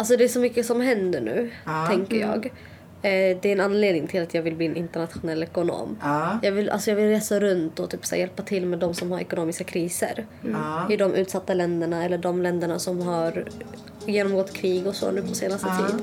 Alltså det är så mycket som händer nu, Ja. tänker jag. Eh, Det är en anledning till att jag vill bli en internationell ekonom. Ja. Jag, vill, alltså jag vill resa runt och typ så hjälpa till med de som har ekonomiska kriser. Ja. I de utsatta länderna eller de länderna som har genomgått krig och så nu på senaste tid.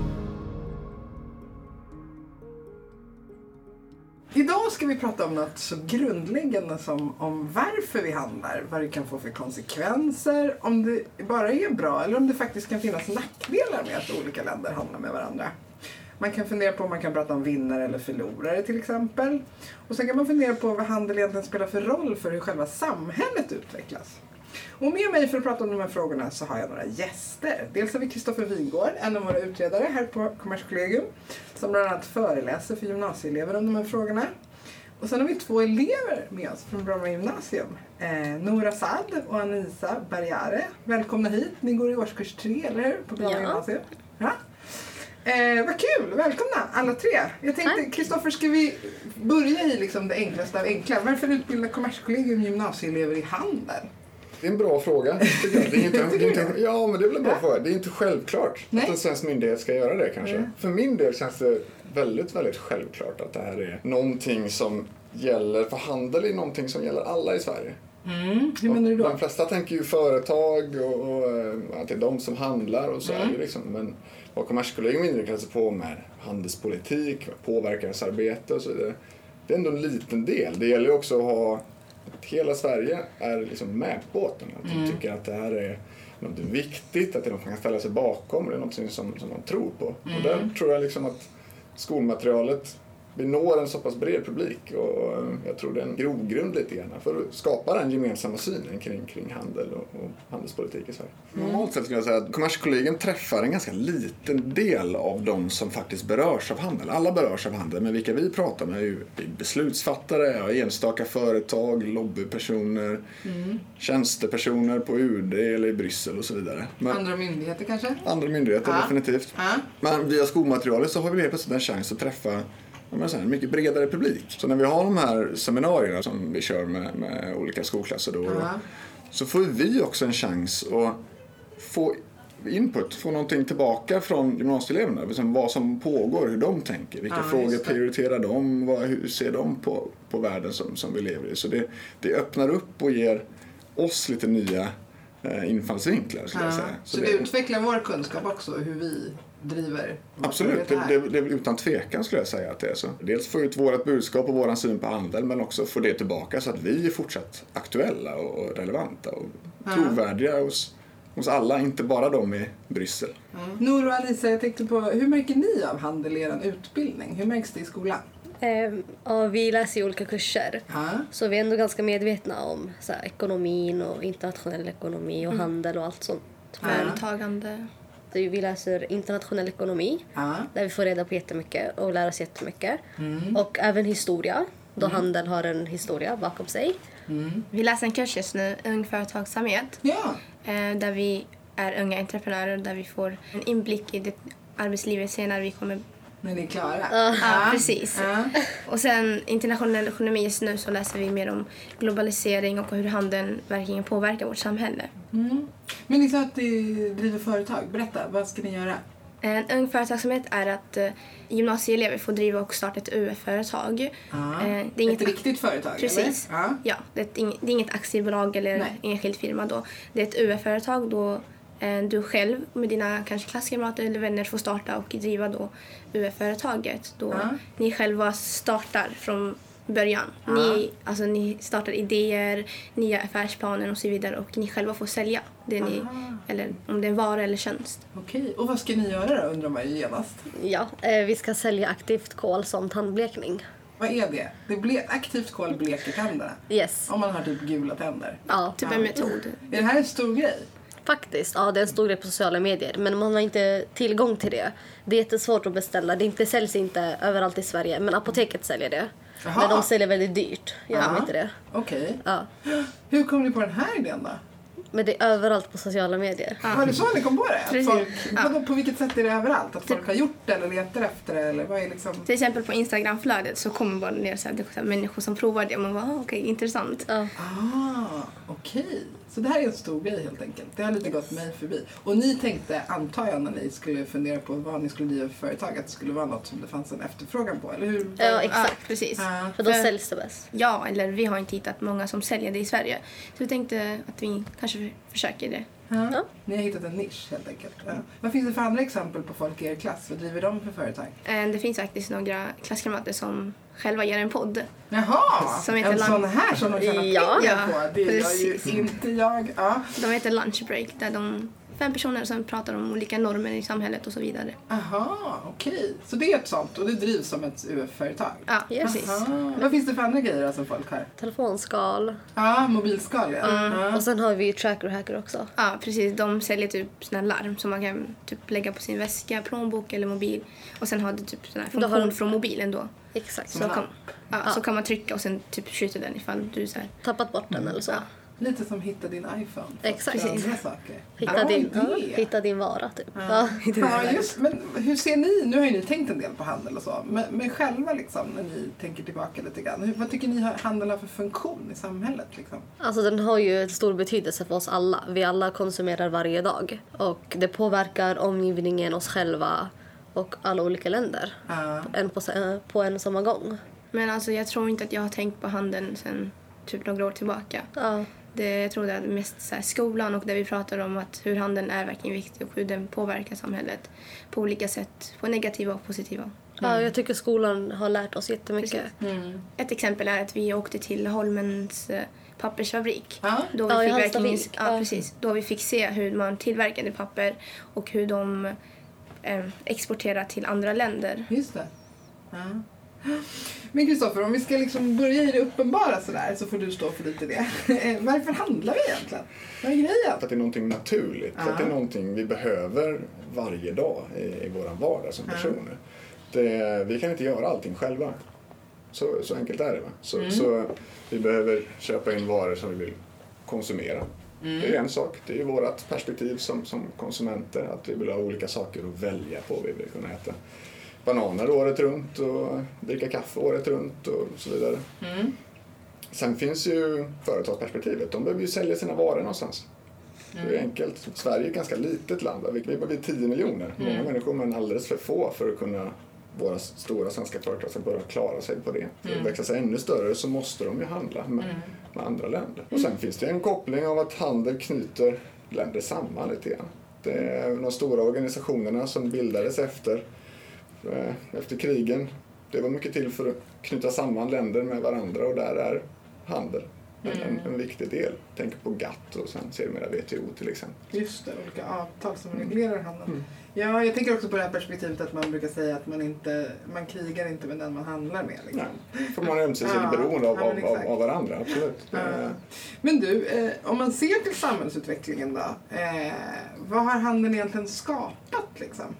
Prata om något så grundläggande som om varför vi handlar, vad det kan få för konsekvenser, om det bara är bra eller om det faktiskt kan finnas nackdelar med att olika länder handlar med varandra. Man kan fundera på om man kan prata om vinnare eller förlorare till exempel. Och sen kan man fundera på vad handel egentligen spelar för roll för hur själva samhället utvecklas. Och med mig för att prata om de här frågorna så har jag några gäster. Dels har vi Kristoffer Wingård, en av våra utredare här på Kommerskollegium, som bland annat föreläser för gymnasieelever om de här frågorna. Och sen har vi två elever med oss från Bromma gymnasium. Eh, Nora Saad och Anisa Barriare. Välkomna hit. Ni går i årskurs tre, eller hur? På Bromma Ja. gymnasium. Ja. Eh, vad kul! Välkomna alla tre. Jag tänkte. Kristoffer, ska vi börja i liksom det enklaste av enkla? Varför utbildar Kommerskollegium gymnasieelever i handel? Det är en bra fråga. Det är inte, det är inte, ja, men det är väl en bra fråga. Det är inte självklart Nej. att en svensk myndighet ska göra det kanske. Mm. För min del känns det väldigt, väldigt självklart att det här är någonting som gäller, för handel är någonting som gäller alla i Sverige. Hur menar du då? De flesta tänker ju företag och, och eh, att det är de som handlar och så är det liksom. Men vad Kommerskollegium inriktar sig på med handelspolitik, påverkansarbete och så vidare. Det är ändå en liten del. Det gäller ju också att ha hela Sverige är liksom med på båten. Att de tycker att det här är något viktigt, att det är något man kan ställa sig bakom, det är något som, som man tror på. Och där tror jag liksom att skolmaterialet vi når en så pass bred publik och eh, jag tror det är en grogrund lite grann för att skapa den gemensamma synen kring, kring handel och, och handelspolitik i Sverige. Normalt sett skulle jag säga att Kommerskollegium träffar en ganska liten del av de som faktiskt berörs av handel. Alla berörs av handel, men vilka vi pratar med är ju beslutsfattare, enstaka företag, lobbypersoner, tjänstepersoner på UD eller i Bryssel och så vidare. Men Andra myndigheter kanske? andra myndigheter Ja. definitivt. Ja. Men via skolmaterialet så har vi helt plötsligt en chans att träffa menar så här, en mycket bredare publik. Så när vi har de här seminarierna som vi kör med, med olika skolklasser då, Ja. så får vi också en chans att få input, få någonting tillbaka från gymnasieeleverna. Liksom vad som pågår, hur de tänker, vilka Ja, frågor det. prioriterar de, vad, hur ser de på, på världen som, som vi lever i. Så det, det öppnar upp och ger oss lite nya eh, infallsvinklar Ja. säga. Så det utvecklar vår kunskap också, hur vi driver Absolut, det, det, det utan tvekan skulle jag säga att det är så. Dels få ut vårt budskap och våran syn på handel men också få det tillbaka så att vi är fortsatt aktuella och relevanta och Ja. trovärdiga hos, hos alla, inte bara de i Bryssel. Nour och Alisa, jag tänkte på, hur märker ni av handel i er utbildning? Hur märks det i skolan? Ja, vi läser ju olika kurser. Ja. Så vi är ändå ganska medvetna om så här, ekonomin och internationell ekonomi och handel och allt sånt. Företagande. Vi läser internationell ekonomi Ja. där vi får reda på jättemycket och lär oss jättemycket. Och även historia, då handel har en historia bakom sig. Vi läser en kurs just nu, Ung företagsamhet, Ja. eh, där vi är unga entreprenörer där vi får en inblick i det arbetslivet senare vi kommer... När ni är klara? Ja, precis. Ja. Och sen internationell ekonomi just nu så läser vi mer om globalisering och hur handeln verkligen påverkar vårt samhälle. Mm. Men ni sa att ni driver företag. Berätta, vad ska ni göra? En ung företagsamhet är att eh, gymnasieelever får driva och starta ett UF-företag. Ja. Eh, det är inget Ett riktigt företag? Precis. Eller? Ja. Ja, det är, det inget aktiebolag eller Nej. enskild firma då. Det är ett UF-företag då du själv med dina kanske klasskamrater eller vänner får starta och driva då UF-företaget. Då Ja. ni själva startar från början. Ni, alltså, ni startar idéer, nya affärsplaner och så vidare och ni själva får sälja det ni, eller om det är en vara eller tjänst. Okej, och vad ska ni göra då undrar man ju genast. Ja, eh, vi ska sälja aktivt kol som tandblekning. Vad är det? Det ble- aktivt kol bleker tänderna. Yes. Om man har typ gula tänder. Ja, Typ en metod. Är det här en stor grej? Faktiskt. Ja, det är en stor grej på sociala medier. Men man har inte tillgång till det. Det är jättesvårt att beställa. Det inte, säljs inte överallt i Sverige. Men apoteket säljer det. Jaha. Men de säljer väldigt dyrt. Gör de Ja. inte det? Okej. Ja. Hur kom ni på den här idén då? Men det är överallt på sociala medier. Var det så ni kom på det? Precis. Folk, Ja. på vilket sätt är det överallt? Att folk har gjort det eller letar efter det? Eller vad är liksom... Till exempel på Instagramflödet så kommer bara ner så här, det människor som provar det och man bara ah, okej intressant. Ja. Ah, okej. Så det här är en stor grej helt enkelt. Det har lite gått mig förbi. Och ni tänkte, antar jag, när ni skulle fundera på vad ni skulle driva för företag, att det skulle vara något som det fanns en efterfrågan på, eller hur? Ja, exakt. precis. Ja. För då säljs det bäst. Ja, eller vi har inte hittat många som säljer det i Sverige. Så vi tänkte att vi kanske försöker det. Ja. Ni har hittat en nisch helt enkelt. Ja. Vad finns det för andra exempel på folk i er klass? Vad driver de för företag? Eh, Det finns faktiskt några klasskamrater som själva ger en podd. Jaha! Som heter en Lan- sån här som de tjänar Ja. pengar på. Det gör ju inte jag. Ja. De heter Lunch Break där de fem personer som pratar om olika normer i samhället och så vidare. Aha, okej. Så det är ett sånt och det drivs som ett UF-företag? Ja, precis. Aha. Vad finns det för andra grejer då som folk har? Telefonskal. Ja, mobilskal ja. ja. Och sen har vi tracker och hacker också. Ja, precis. De säljer typ såna larm som man kan typ lägga på sin väska, plånbok eller mobil. Och sen har det typ sån här funktion de- från mobilen då. Exakt. Så Så kan, ja, Ja. så kan man trycka och sen typ skjuter den ifall du så här. tappat bort den eller så. Ja. Lite som hitta din iPhone. Exakt. Andra saker. Hitta, Bra din, idé. hitta din vara typ. Ja. Ja, just, men hur ser ni, nu har ju ni tänkt en del på handel och så, men, men själva liksom när ni tänker tillbaka lite grann, hur, vad tycker ni har- handel har för funktion i samhället liksom? Alltså den har ju stor betydelse för oss alla. Vi alla konsumerar varje dag. Och det påverkar omgivningen, oss själva och alla olika länder. Ja. En på, se- på en och samma gång. Men alltså jag tror inte att jag har tänkt på handeln sen typ några år tillbaka. Ja. Det, jag tror det är mest så här skolan och där vi pratar om att hur handeln är verkligen viktig och hur den påverkar samhället på olika sätt, på negativa och positiva. ja, jag tycker skolan har lärt oss jättemycket. Precis. Ett exempel är att vi åkte till Holmens eh, pappersfabrik. Ja. Då vi Ja, fick verkligen, Ja. precis. Då vi fick se hur man tillverkade papper och hur de eh, exporterar till andra länder. Just det. Ja. Men Kristoffer, om vi ska liksom börja i det uppenbara sådär så får du stå för lite det. Varför handlar vi egentligen? Vad är grejen? För att det är någonting naturligt. För att det är någonting vi behöver varje dag i, i vår vardag som personer. Det, vi kan inte göra allting själva. Så, så enkelt är det. Va? Så, så vi behöver köpa in varor som vi vill konsumera. Det är en sak. Det är vårt perspektiv som, som konsumenter. Att vi vill ha olika saker att välja på. Vi vill kunna äta bananer året runt och dricka kaffe året runt och så vidare. Sen finns ju företagsperspektivet. De behöver ju sälja sina varor någonstans. Det är enkelt. Sverige är ett ganska litet land. Vi är bara 10 miljoner. Många människor men alldeles för få för att kunna våra stora svenska företag ska börja klara sig på det. För att växa sig ännu större så måste de ju handla med, med andra länder. Och sen finns det en koppling av att handel knyter länder samman lite grann. Det är de stora organisationerna som bildades efter, efter krigen. Det var mycket till för att knyta samman länder med varandra och där är handel en, en, en viktig del. Tänk på GATT och sen sedermera WTO till exempel. Just det, olika avtal som reglerar handeln. Ja, jag tänker också på det här perspektivet att man brukar säga att man inte, man krigar inte med den man handlar med. Liksom. Nej, för man är ömsesidigt Ja, beroende av, ja, av, av, varandra, absolut. Ja. Eh, Men du, eh, om man ser till samhällsutvecklingen då. Eh, vad har handeln egentligen skapat liksom?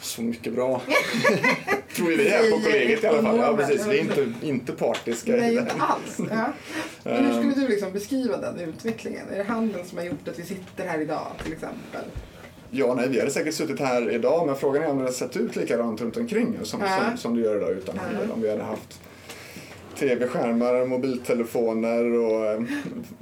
Så mycket bra. Tror vi här på kollegiet i alla fall. Ja, precis. Vi är inte, inte partiska Nej, inte alls. Ja. Men hur skulle du liksom beskriva den utvecklingen? Är det handeln som har gjort att vi sitter här idag till exempel? Ja, nej, vi hade säkert suttit här idag, men frågan är om det hade sett ut likadant runt omkring som, Ja. som, som det gör idag utan handel. Om vi hade haft tv-skärmar, mobiltelefoner och eh,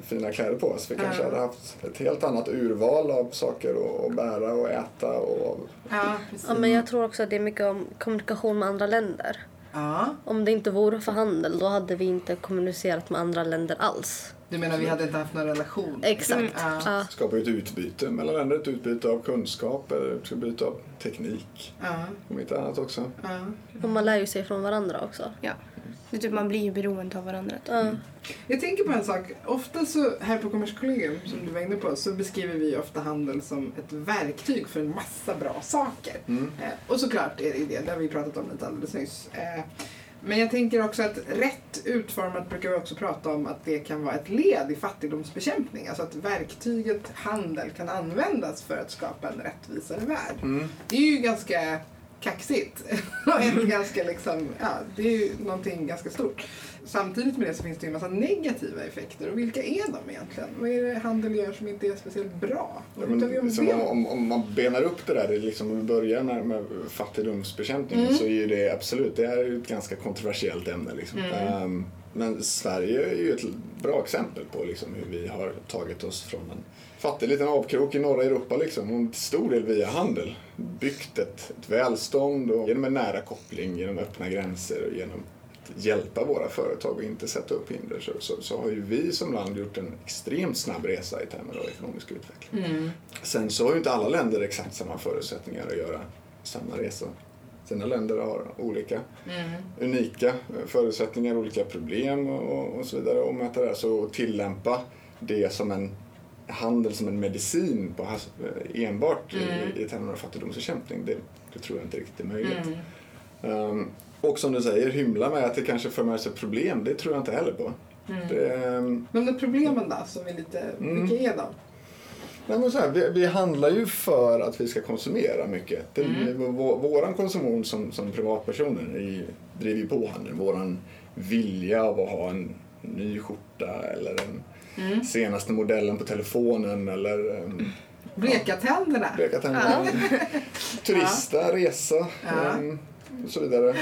fina kläder på oss. Vi kanske Ja. hade haft ett helt annat urval av saker att, bära och äta. Och, Ja, precis. Ja, men jag tror också att det är mycket om kommunikation med andra länder. Ja, Om det inte vore för handel då hade vi inte kommunicerat med andra länder alls. du menar vi hade inte haft någon relation? Exakt. Ja. Ja. skapa ett utbyte mellan länder, ett utbyte av kunskap, eller ett utbyte av teknik. Ja, Om inte annat också. ja. Och man lär ju sig från varandra också. Ja. Det typ, man blir ju beroende av varandra. Typ. Ja. Jag tänker på en sak. Ofta så här på Kommerskollegium, som du var inne på, så beskriver vi ofta handel som ett verktyg för en massa bra saker. Mm. Eh, och såklart är det ju det, det har vi pratat om lite alldeles nyss. Eh, men jag tänker också att rätt utformat brukar vi också prata om att det kan vara ett led i fattigdomsbekämpning. Alltså att verktyget handel kan användas för att skapa en rättvisare värld. Mm. Det är ju ganska kaxigt. Och ett ganska liksom, ja, det är ju någonting ganska stort. Samtidigt med det så finns det ju en massa negativa effekter. Och vilka är de egentligen? Vad är det handel gör som inte är speciellt bra? Ja, men, som det? om, om man benar upp det där, det liksom, om vi börjar med, med fattigdomsbekämpning Mm. så är ju det absolut, det är ju ett ganska kontroversiellt ämne. Liksom. Mm. Ehm, men Sverige är ju ett bra exempel på liksom, hur vi har tagit oss från en fattig liten avkrok i norra Europa liksom, och till stor del via handel byggt ett, ett välstånd och genom en nära koppling, genom öppna gränser och genom att hjälpa våra företag och inte sätta upp hinder så, så, så har ju vi som land gjort en extremt snabb resa i termer av ekonomisk utveckling. Mm. Sen så har ju inte alla länder exakt samma förutsättningar att göra samma resa. Sina länder har olika Mm. unika förutsättningar, olika problem och, och så vidare och möta det. Så tillämpa det som en handel som en medicin på, has- enbart Mm. i, i termer av fattigdomsbekämpning, det, det tror jag inte riktigt är möjligt. Mm. Um, och som du säger, hymla med att det kanske för med sig problem, det tror jag inte heller på. Mm. Det, ehm, Men de problemen då, som är lite, Mm. vilka är de? Nej, men så här, vi, vi handlar ju för att vi ska konsumera mycket. Det, Mm. vår, våran konsumtion som, som privatpersoner är ju- driver ju på handeln. Våran vilja av att ha en ny skjorta eller den Mm. senaste modellen på telefonen eller um, Bleka tänderna. bleka tänder, turista, resa Ja. um, och så vidare.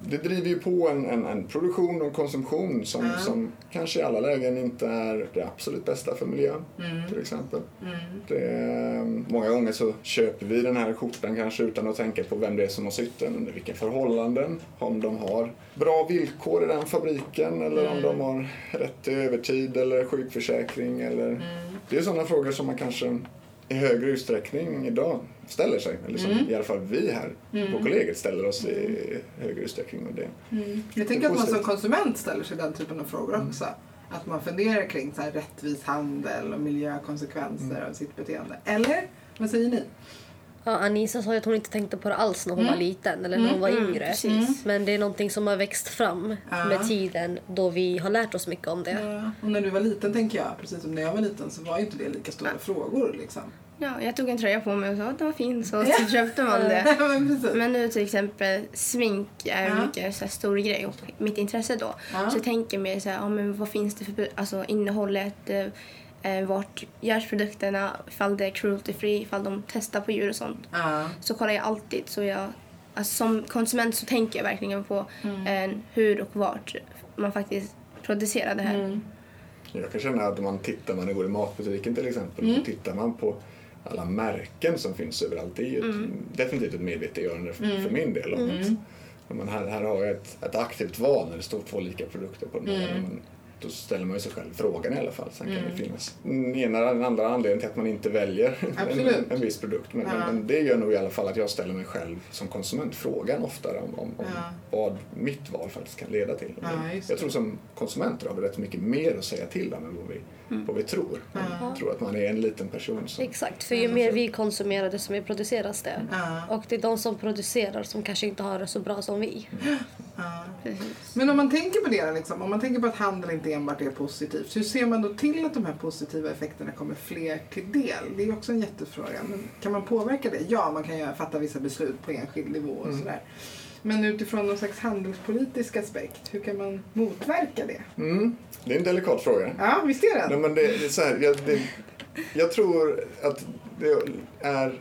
Det driver ju på en, en, en produktion och konsumtion som, Ja. som kanske i alla lägen inte är det absolut bästa för miljön Mm. till exempel. Mm. Det är, många gånger så köper vi den här skjortan kanske utan att tänka på vem det är som har sytt den, under vilka förhållanden, om de har bra villkor i den fabriken eller om de har rätt till övertid eller sjukförsäkring. Eller... Det är sådana frågor som man kanske i högre utsträckning idag ställer sig. Eller som i alla fall vi här på kollegiet ställer oss i högre utsträckning. Och det. Mm. Jag tänker att man som konsument ställer sig den typen av frågor också. Att man funderar kring så här rättvis handel och miljökonsekvenser av sitt beteende. Eller? Vad säger ni? Ja, Anissa sa att hon inte tänkte på det alls när hon var liten eller när hon var Mm, yngre. Men det är någonting som har växt fram Ja. med tiden då vi har lärt oss mycket om det. Ja. Och när du var liten tänker jag, precis som när jag var liten, så var ju inte det lika stora frågor liksom. Ja, jag tog en tröja på mig och sa att den var fin så, så köpte man det. Men. Men nu till exempel smink är Ja. mycket så här, stor grej och mitt intresse då. Ja. Så jag tänker mer så här, ja, men vad finns det för alltså, innehållet, eh, vart görs produkterna, ifall det är cruelty free, ifall de testar på djur och sånt. Ja. Så kollar jag alltid. Så jag, alltså, som konsument så tänker jag verkligen på eh, hur och vart man faktiskt producerar det här. Mm. Jag kan känna att man tittar, man går i matbutiken till exempel, Mm. så tittar man på alla märken som finns överallt. Det är ju ett, definitivt ett medvetandegörande för, Mm. för min del. Om att, om man här, här har jag ett, ett aktivt val när det står två lika produkter på den. Mm. här, men Då ställer man ju sig själv frågan i alla fall. Sen kan det finnas den ena eller andra anledningen till att man inte väljer en, en viss produkt. Men, Ja. men, men det gör nog i alla fall att jag ställer mig själv som konsument frågan oftare om, om, om Ja. vad mitt val faktiskt kan leda till. Ja, jag tror som konsumenter har vi rätt mycket mer att säga till om än vad vi, vad vi tror. Jag tror att man är en liten person som... Exakt, för ju mer vi konsumerar desto mer produceras det. Ja. Och det är de som producerar som kanske inte har det så bra som vi. Ja. Men om man tänker på det, liksom, om man tänker på att handel inte enbart är positivt, hur ser man då till att de här positiva effekterna kommer fler till del? Det är också en jättefråga. Men kan man påverka det? Ja, man kan ju fatta vissa beslut på enskild nivå och sådär. Men utifrån någon slags handelspolitisk aspekt, hur kan man motverka det? Mm, det är en delikat fråga. Ja, visst är Nej, det? men det, det är så här, jag, det, jag tror att det är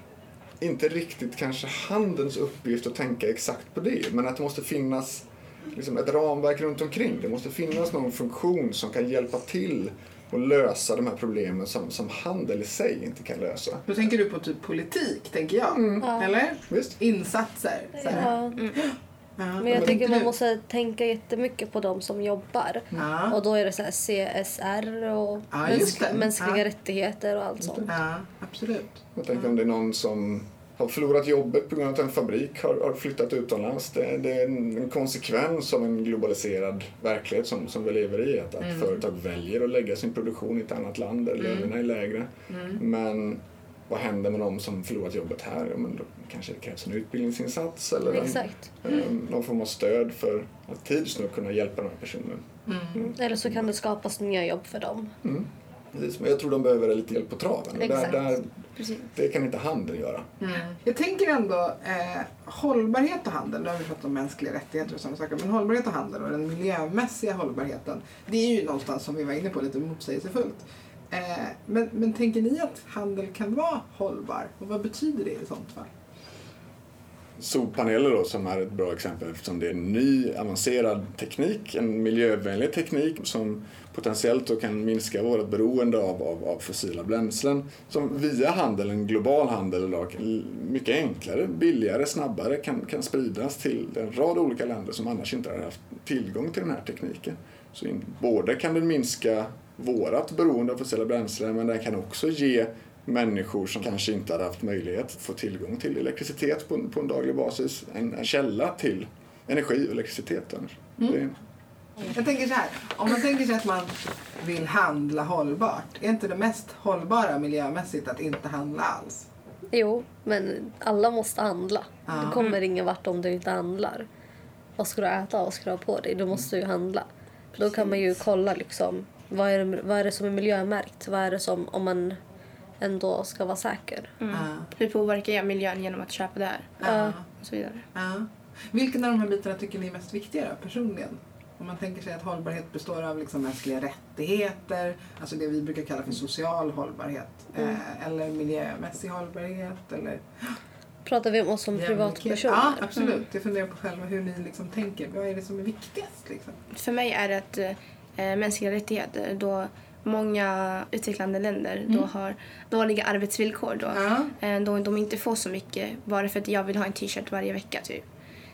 inte riktigt kanske handelns uppgift att tänka exakt på det, men att det måste finnas liksom ett ramverk runt omkring. Det måste finnas någon funktion som kan hjälpa till att lösa de här problemen som, som handel i sig inte kan lösa. Då tänker du på typ politik, tänker jag. Eller? Visst? Insatser. Så här. Ja. Ja. Men jag tycker tänkte man du? måste tänka jättemycket på de som jobbar. Ja. Och då är det så här CSR och Ja, mänsk- mänskliga Ja. rättigheter och allt sånt. ja, absolut. Jag tänker om det är någon som har förlorat jobbet på grund av att en fabrik har, har flyttat utomlands. Det, det är en, en konsekvens av en globaliserad verklighet som, som vi lever i. Att, att företag väljer att lägga sin produktion i ett annat land där lönerna är lägre. Men vad händer med de som förlorat jobbet här? Ja, men då kanske det krävs en utbildningsinsats eller en, en, någon form av stöd för att tids nog kunna hjälpa den här personen. Eller så kan det skapas nya jobb för dem. Precis, men jag tror de behöver lite hjälp på traven. Och Exakt. Där, där, Precis. det kan inte handeln göra. Jag tänker ändå eh, hållbarhet och handel, nu har vi pratat om mänskliga rättigheter och sådana saker, men hållbarhet och handel och den miljömässiga hållbarheten, det är ju någonstans som vi var inne på lite motsägelsefullt. Eh, men, men tänker ni att handel kan vara hållbar? Och vad betyder det i sånt fall? Solpaneler då, som är ett bra exempel eftersom det är en ny avancerad teknik, en miljövänlig teknik som potentiellt då kan minska vårt beroende av, av, av fossila bränslen som via handel, en global handel idag, mycket enklare, billigare, snabbare kan, kan spridas till en rad olika länder som annars inte har haft tillgång till den här tekniken. Så in, både kan den minska vårt beroende av fossila bränslen men den kan också ge människor som kanske inte hade haft möjlighet att få tillgång till elektricitet på, en- på en daglig basis en, en källa till energi och elektricitet. annars. Det, Jag tänker så här, om man tänker sig att man vill handla hållbart, är inte det mest hållbara miljömässigt att inte handla alls? Jo, men alla måste handla. Ja. Du kommer ingen vart om du inte handlar. Vad ska du äta? Vad ska du ha på dig? Du måste ju handla. För då kan man ju kolla liksom, vad är, det, vad är det som är miljömärkt? Vad är det som, om man ändå ska vara säker? Ja. Hur påverkar jag miljön genom att köpa det här? Ja. Och så vidare. Ja. Vilken av de här bitarna tycker ni är mest viktiga då, personligen? Om man tänker sig att hållbarhet består av liksom mänskliga rättigheter, alltså det vi brukar kalla för social hållbarhet, eh, eller miljömässig hållbarhet, eller Pratar vi om oss som privatpersoner? Ja, absolut. Jag funderar på själva hur ni liksom tänker. Vad är det som är viktigast? Liksom? För mig är det att eh, mänskliga rättigheter då många utvecklande länder då har dåliga arbetsvillkor då. Ja. Eh, då de inte får så mycket bara för att jag vill ha en t-shirt varje vecka typ.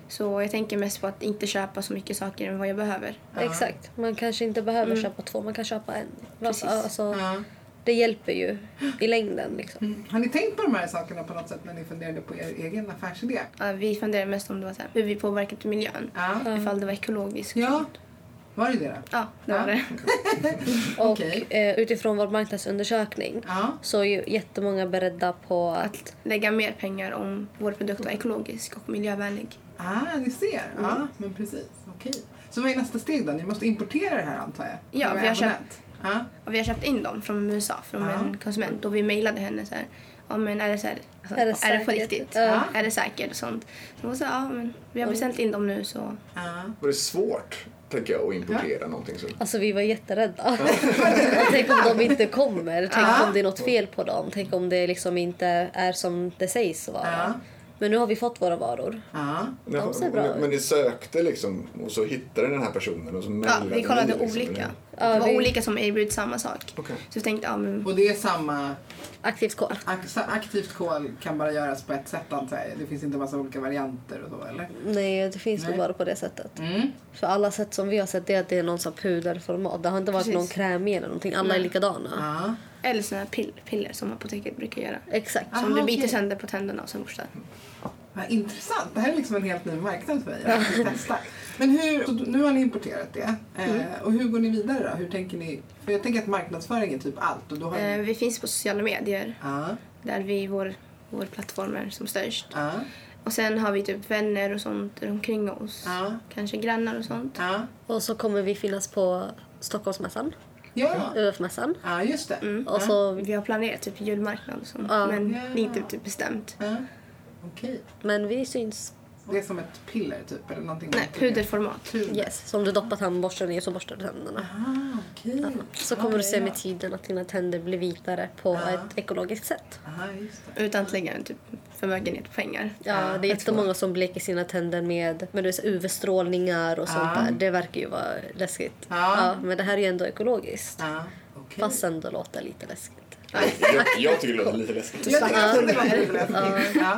Så jag tänker mest på att inte köpa så mycket saker än vad jag behöver. Exakt. Man kanske inte behöver köpa två, man kan köpa en. Precis. Alltså, Ja. det hjälper ju i längden. Liksom. Mm. Har ni tänkt på de här sakerna på något sätt när ni funderade på er egen affärsidé? Ja, vi funderar mest om det var så här, hur vi påverkat miljön. Ja. Ifall det var ekologiskt. Ja. Var det det? Ja, det var Ja. det. Och Okej. eh, utifrån vår marknadsundersökning Ja. så är ju jättemånga beredda på att Att lägga mer pengar om vår produkt var ekologisk och miljövänlig. Ah, ni ser. Ja, men precis. Okej. Så vad är nästa steg då? Ni måste importera det här antar jag? Ja, vi har abonnent. Ja. Och vi har köpt in dem från USA, från Ja. en konsument. Och vi mejlade henne så här, ja men är det så här, Är det är det på riktigt? Ja. Är det säkert och sånt? Så hon sa, ja men vi har beställt in dem nu så. Ja. var det svårt, tänker jag, att importera någonting så. Alltså vi var jätterädda. tänk om de inte kommer. Tänk Ja. om det är något fel på dem. Tänk om det liksom inte är som det sägs vara. Ja. Men nu har vi fått våra varor. Ja. De ser bra men, ut. men ni sökte liksom och så hittade ni den här personen och så Ja, vi kollade ni liksom. Olika. Ja, det var vi- olika som erbjöd samma sak. Okej. Så vi tänkte, ja men Och det är samma... Aktivt kol. ak- Aktivt kol kan bara göras på ett sätt antar jag. Det finns inte massa olika varianter och så eller? Nej, det finns Nej. nog bara på det sättet. Mm. För alla sätt som vi har sett det är att det är någon sån puderformat. Det har inte varit Precis. någon krämig eller någonting. Alla är likadana. Ja. eller såna här pill, piller som apoteket brukar göra. Exakt. Som du Aha, biter okej. sönder på tänderna och sen borstar. Vad intressant. Det här är liksom en helt ny marknad för mig. Jag ska testa. Men hur, så nu har ni importerat det. Mm. Eh, och hur går ni vidare då? Hur tänker ni? För jag tänker att marknadsföring är typ allt. Och då har Eh, ni... vi finns på sociala medier Ja. där vi vår, vår plattform är som störst. Ja. Och sen har vi typ vänner och sånt omkring oss. Ja. Kanske grannar och sånt. Och så kommer vi finnas på Stockholmsmässan. Ja. UF-mässan. Ja, just det. Mm. Och så, Vi har planerat typ julmarknad och sånt. Ja. Men Ja. det är inte typ bestämt. Ja. Okej. men vi syns. Det är som ett piller typ? Eller någonting Nej, puderformat. Puder. Yes. Så om du doppar tandborsten i så borstar du tänderna. Ah. Så Ja, kommer du det se är med tiden att dina tänder blir vitare på Ja. ett ekologiskt sätt. Aha, just det. Utan att lägga en typ förmögenhet på pengar. Ja, Ja, det är jättemånga som bleker sina tänder med, med du UV-strålningar och sånt Ja. där. Det verkar ju vara läskigt. Ja. men det här är ju ändå ekologiskt. Ja, okej. Fast ändå låter lite läskigt. Jag, jag tycker det låter lite läskigt. Jag tycker också det var lite läskigt. Ja.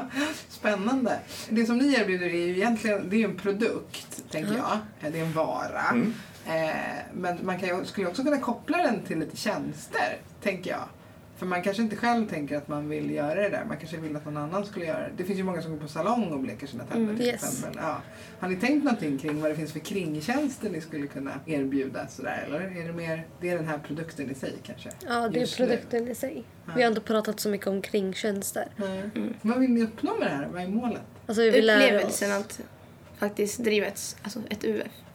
Spännande. Det som ni erbjuder är ju egentligen det är en produkt, tänker jag. Det är en vara. Eh, men man kan skulle också kunna koppla den till lite tjänster, tänker jag. För man kanske inte själv tänker att man vill göra det där. Man kanske vill att någon annan skulle göra det. Det finns ju många som går på salong och bleker sina tänder Mm, till yes. exempel. Ja. Har ni tänkt någonting kring vad det finns för kringtjänster ni skulle kunna erbjuda? Sådär? Eller är det mer det är den här produkten i sig kanske? Ja, det är Just nu. produkten i sig. Ja. Vi har inte pratat så mycket om kringtjänster. Mm. Vad vill ni uppnå med det här? Vad är målet? Alltså vi vill. Upplevelsen att faktiskt driva ett, alltså ett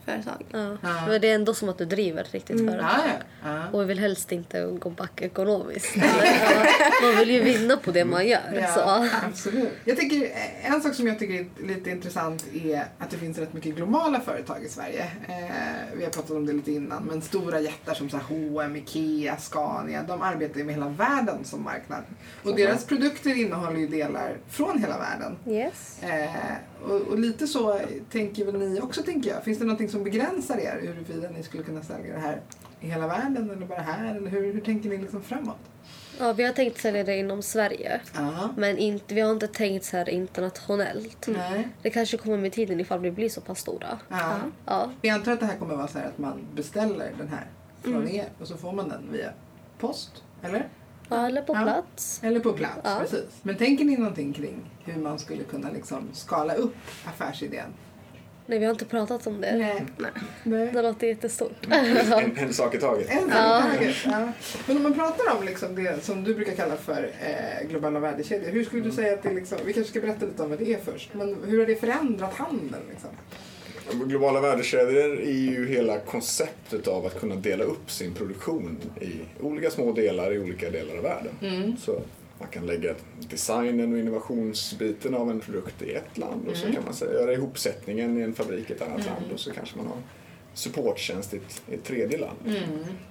UF-företag. Ja. Ja. Men det är ändå som att du driver ett riktigt företag. Ja, ja. ja. Och vi vill helst inte gå back ekonomiskt. Man vill ju vinna på det man gör. Ja, Så. absolut. Jag tycker, eh, en sak som jag tycker är lite intressant är att det finns rätt mycket globala företag i Sverige. Eh, vi har pratat om det lite innan, men stora jättar som så här H&M, Ikea, Scania, de arbetar ju med hela världen som marknad. Och deras produkter innehåller ju delar från hela världen. Yes. Eh, och, och lite så tänker väl ni också, tänker jag. Finns det någonting som begränsar er huruvida ni skulle kunna sälja det här i hela världen eller bara här? Eller hur, hur tänker ni liksom framåt? Ja, vi har tänkt sälja det inom Sverige. Ja. Men inte, vi har inte tänkt så här internationellt. Nej. Det kanske kommer med tiden ifall vi blir så pass stora. Ja. Ja, Vi antar att det här kommer vara så här att man beställer den här från er och så får man den via post, eller? ja eller på Ja. plats. Eller på plats, Ja. precis. Men tänker ni någonting kring hur man skulle kunna liksom skala upp affärsidén? Nej, vi har inte pratat om det. Nej. Nej. Det låter jättestort. En, en sak i taget. En sak i taget, ja. Men om man pratar om liksom det som du brukar kalla för eh, globala värdekedjor. Hur skulle du säga att det liksom, vi kanske ska berätta lite om vad det är först. Men hur har det förändrat handeln? Liksom? Globala värdekedjor är ju hela konceptet av att kunna dela upp sin produktion i olika små delar i olika delar av världen. Så man kan lägga designen och innovationsbiten av en produkt i ett land och så kan man göra ihopsättningen i en fabrik i ett annat land och så kanske man har supporttjänst i ett, tredje land.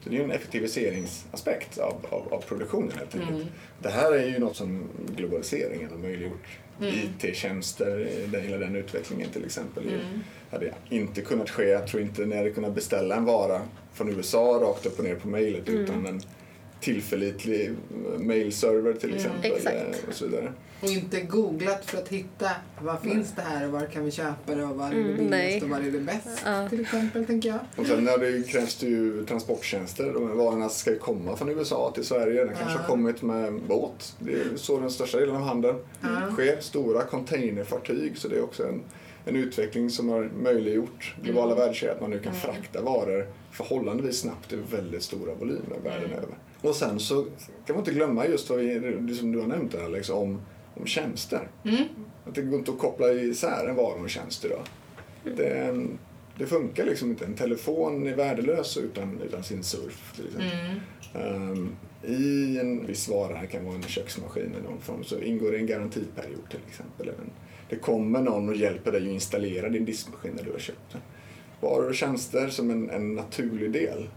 Så det är ju en effektiviseringsaspekt av, av, av produktionen helt enkelt. Det här är ju något som globaliseringen har möjliggjort. IT-tjänster, den, hela den utvecklingen till exempel. ju hade inte kunnat ske, jag tror inte ni hade kunnat beställa en vara från USA rakt upp och ner på mejlet utan en tillförlitlig mailserver till exempel. Exakt. eh, Och så vidare. Och inte googlat för att hitta vad finns det här och var kan vi köpa det och var är det Mm, billigast nej. och var är det bäst Ja. till exempel tänker jag. Och sen när det krävs det ju transporttjänster. De här varorna ska ju komma från USA till Sverige. Den kanske Ja. har kommit med båt. Det är så den största delen av handeln sker. Stora containerfartyg. Så det är också en, en utveckling som har möjliggjort globala världskedjor. Att man nu kan frakta varor förhållandevis snabbt i väldigt stora volymer världen över. Och sen så kan man inte glömma just vad vi, det som du har nämnt där, Alex, om, om tjänster. Att det går inte att koppla isär en vara och en tjänst idag. Det, det funkar liksom inte. En telefon är värdelös utan, utan sin surf till exempel. Ehm, I en viss vara, det kan vara en köksmaskin i någon form, så ingår det en garantiperiod till exempel. Även det kommer någon och hjälper dig att installera din diskmaskin när du har köpt den. Varor och tjänster som en, en naturlig del.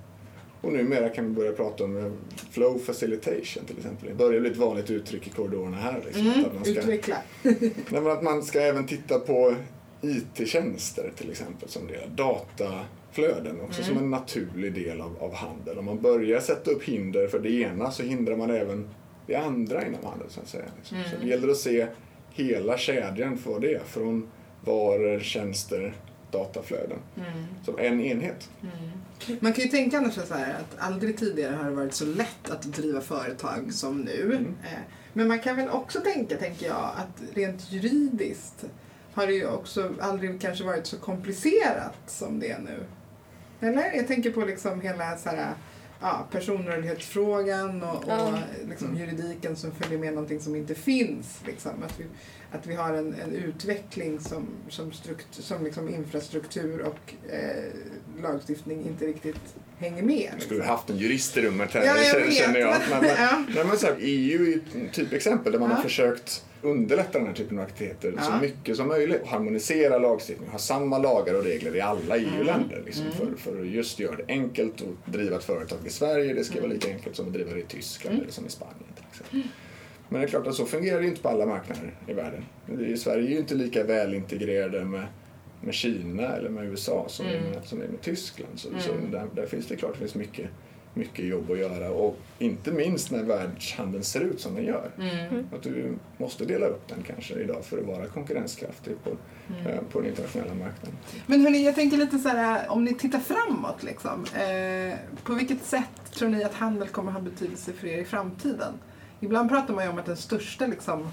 Och numera kan vi börja prata om flow facilitation till exempel. Det börjar bli ett vanligt uttryck i korridorerna här. Liksom, att man ska, Utveckla. Nej, att man ska även titta på IT-tjänster till exempel som del. Dataflöden också som en naturlig del av, av handel. Om man börjar sätta upp hinder för det ena så hindrar man även det andra inom handeln så att säga. Liksom. Så det gäller att se hela kedjan för vad det är. Från varor, tjänster, dataflöden. Som en enhet. Man kan ju tänka annars så här att aldrig tidigare har det varit så lätt att driva företag som nu. Eh, Men man kan väl också tänka, tänker jag, att rent juridiskt har det ju också aldrig kanske varit så komplicerat som det är nu. Eller? Jag tänker på liksom hela så här, ja, personrörlighetsfrågan och, och Ja. liksom juridiken som följer med någonting som inte finns. Liksom. Att, vi, att vi har en, en utveckling som, som, strukt, som liksom infrastruktur och eh, lagstiftning inte riktigt hänger med. Skulle Liksom. vi haft en jurist i rummet här Ja, jag känner, jag. Men, men, Ja. nej, men så här, EU är ju ett typexempel där man Ja. har försökt underlätta den här typen av aktiviteter Ja. så mycket som möjligt. Och harmonisera lagstiftningen, ha samma lagar och regler i alla Mm. EU-länder. Liksom, för, för att just göra det enkelt att driva ett företag i Sverige. Det ska Mm. vara lika enkelt som att driva det i Tyskland eller som i Spanien till exempel. Men det är klart att så fungerar det inte på alla marknader i världen. I Sverige är ju inte lika väl integrerade med, med Kina eller med USA som, Mm. är, med, som är med Tyskland. Så, så där, där finns det klart det finns mycket, mycket jobb att göra. Och inte minst när världshandeln ser ut som den gör. Mm. Att du måste dela upp den kanske idag för att vara konkurrenskraftig på, eh, på den internationella marknaden. Men hörni, jag tänker lite så här, om ni tittar framåt liksom. Eh, på vilket sätt tror ni att handel kommer ha betydelse för er i framtiden? Ibland pratar man ju om att det största liksom,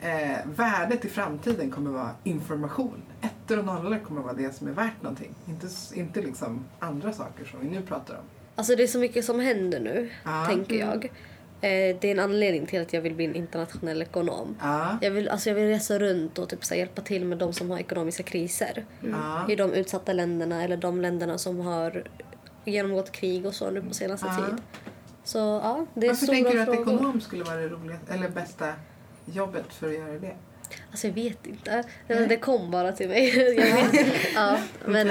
eh, värdet i framtiden kommer vara information. Ettor och nollor kommer vara det som är värt någonting. Inte, inte liksom andra saker som vi nu pratar om. Alltså det är så mycket som händer nu, Ja. tänker jag. Eh, det är en anledning till att jag vill bli en internationell ekonom. Ja, Jag vill, alltså jag vill resa runt och typ så hjälpa till med de som har ekonomiska kriser. ja, I de utsatta länderna eller de länderna som har genomgått krig och så nu på senaste tid. Så ja, det är Varför stora tänker du att frågor. ekonom skulle vara det roligaste, eller bästa jobbet för att göra det? Alltså jag vet inte. Det, det kom bara till mig. Jag vet. Ja, men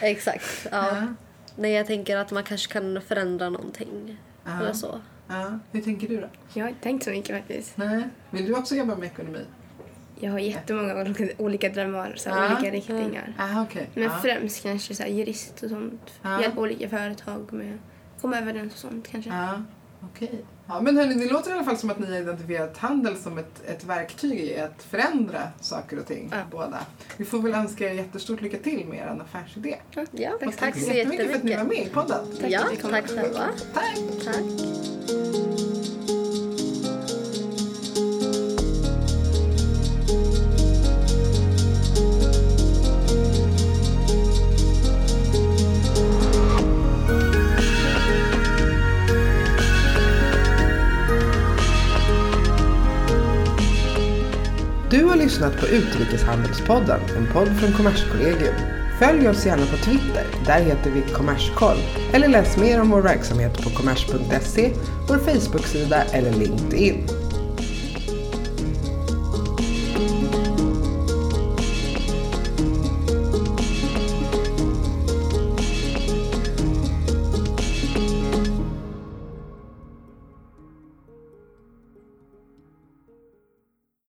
exakt. Ja. Ja. Nej, jag tänker att man kanske kan förändra någonting. Ja. Eller så. Ja. Hur tänker du då? Jag har inte tänkt så mycket faktiskt. Nej. Vill du också jobba med ekonomi? Jag har jättemånga olika, olika drömmar, så här, Ja. olika riktningar. Ah, okej. Men ja. främst kanske så här, jurist och sånt. Ja. Hjälpa olika företag med komma överens och sånt kanske. Ja, okej. Ja, men hörni, det låter i alla fall som att ni har identifierat handel som ett, ett verktyg i att förändra saker och ting, Ja. båda. Vi får väl önska er jättestort lycka till med er affärsidé. Ja, Och tack, så jättemycket för att ni var med i podden. Tack ja, tack själva. Tack! Tack. På Utrikeshandelspodden, en podd från Kommerskollegium. Följ oss gärna på Twitter, där heter vi Kommerskoll. Eller läs mer om vår verksamhet på kommers.se, vår Facebook-sida eller LinkedIn.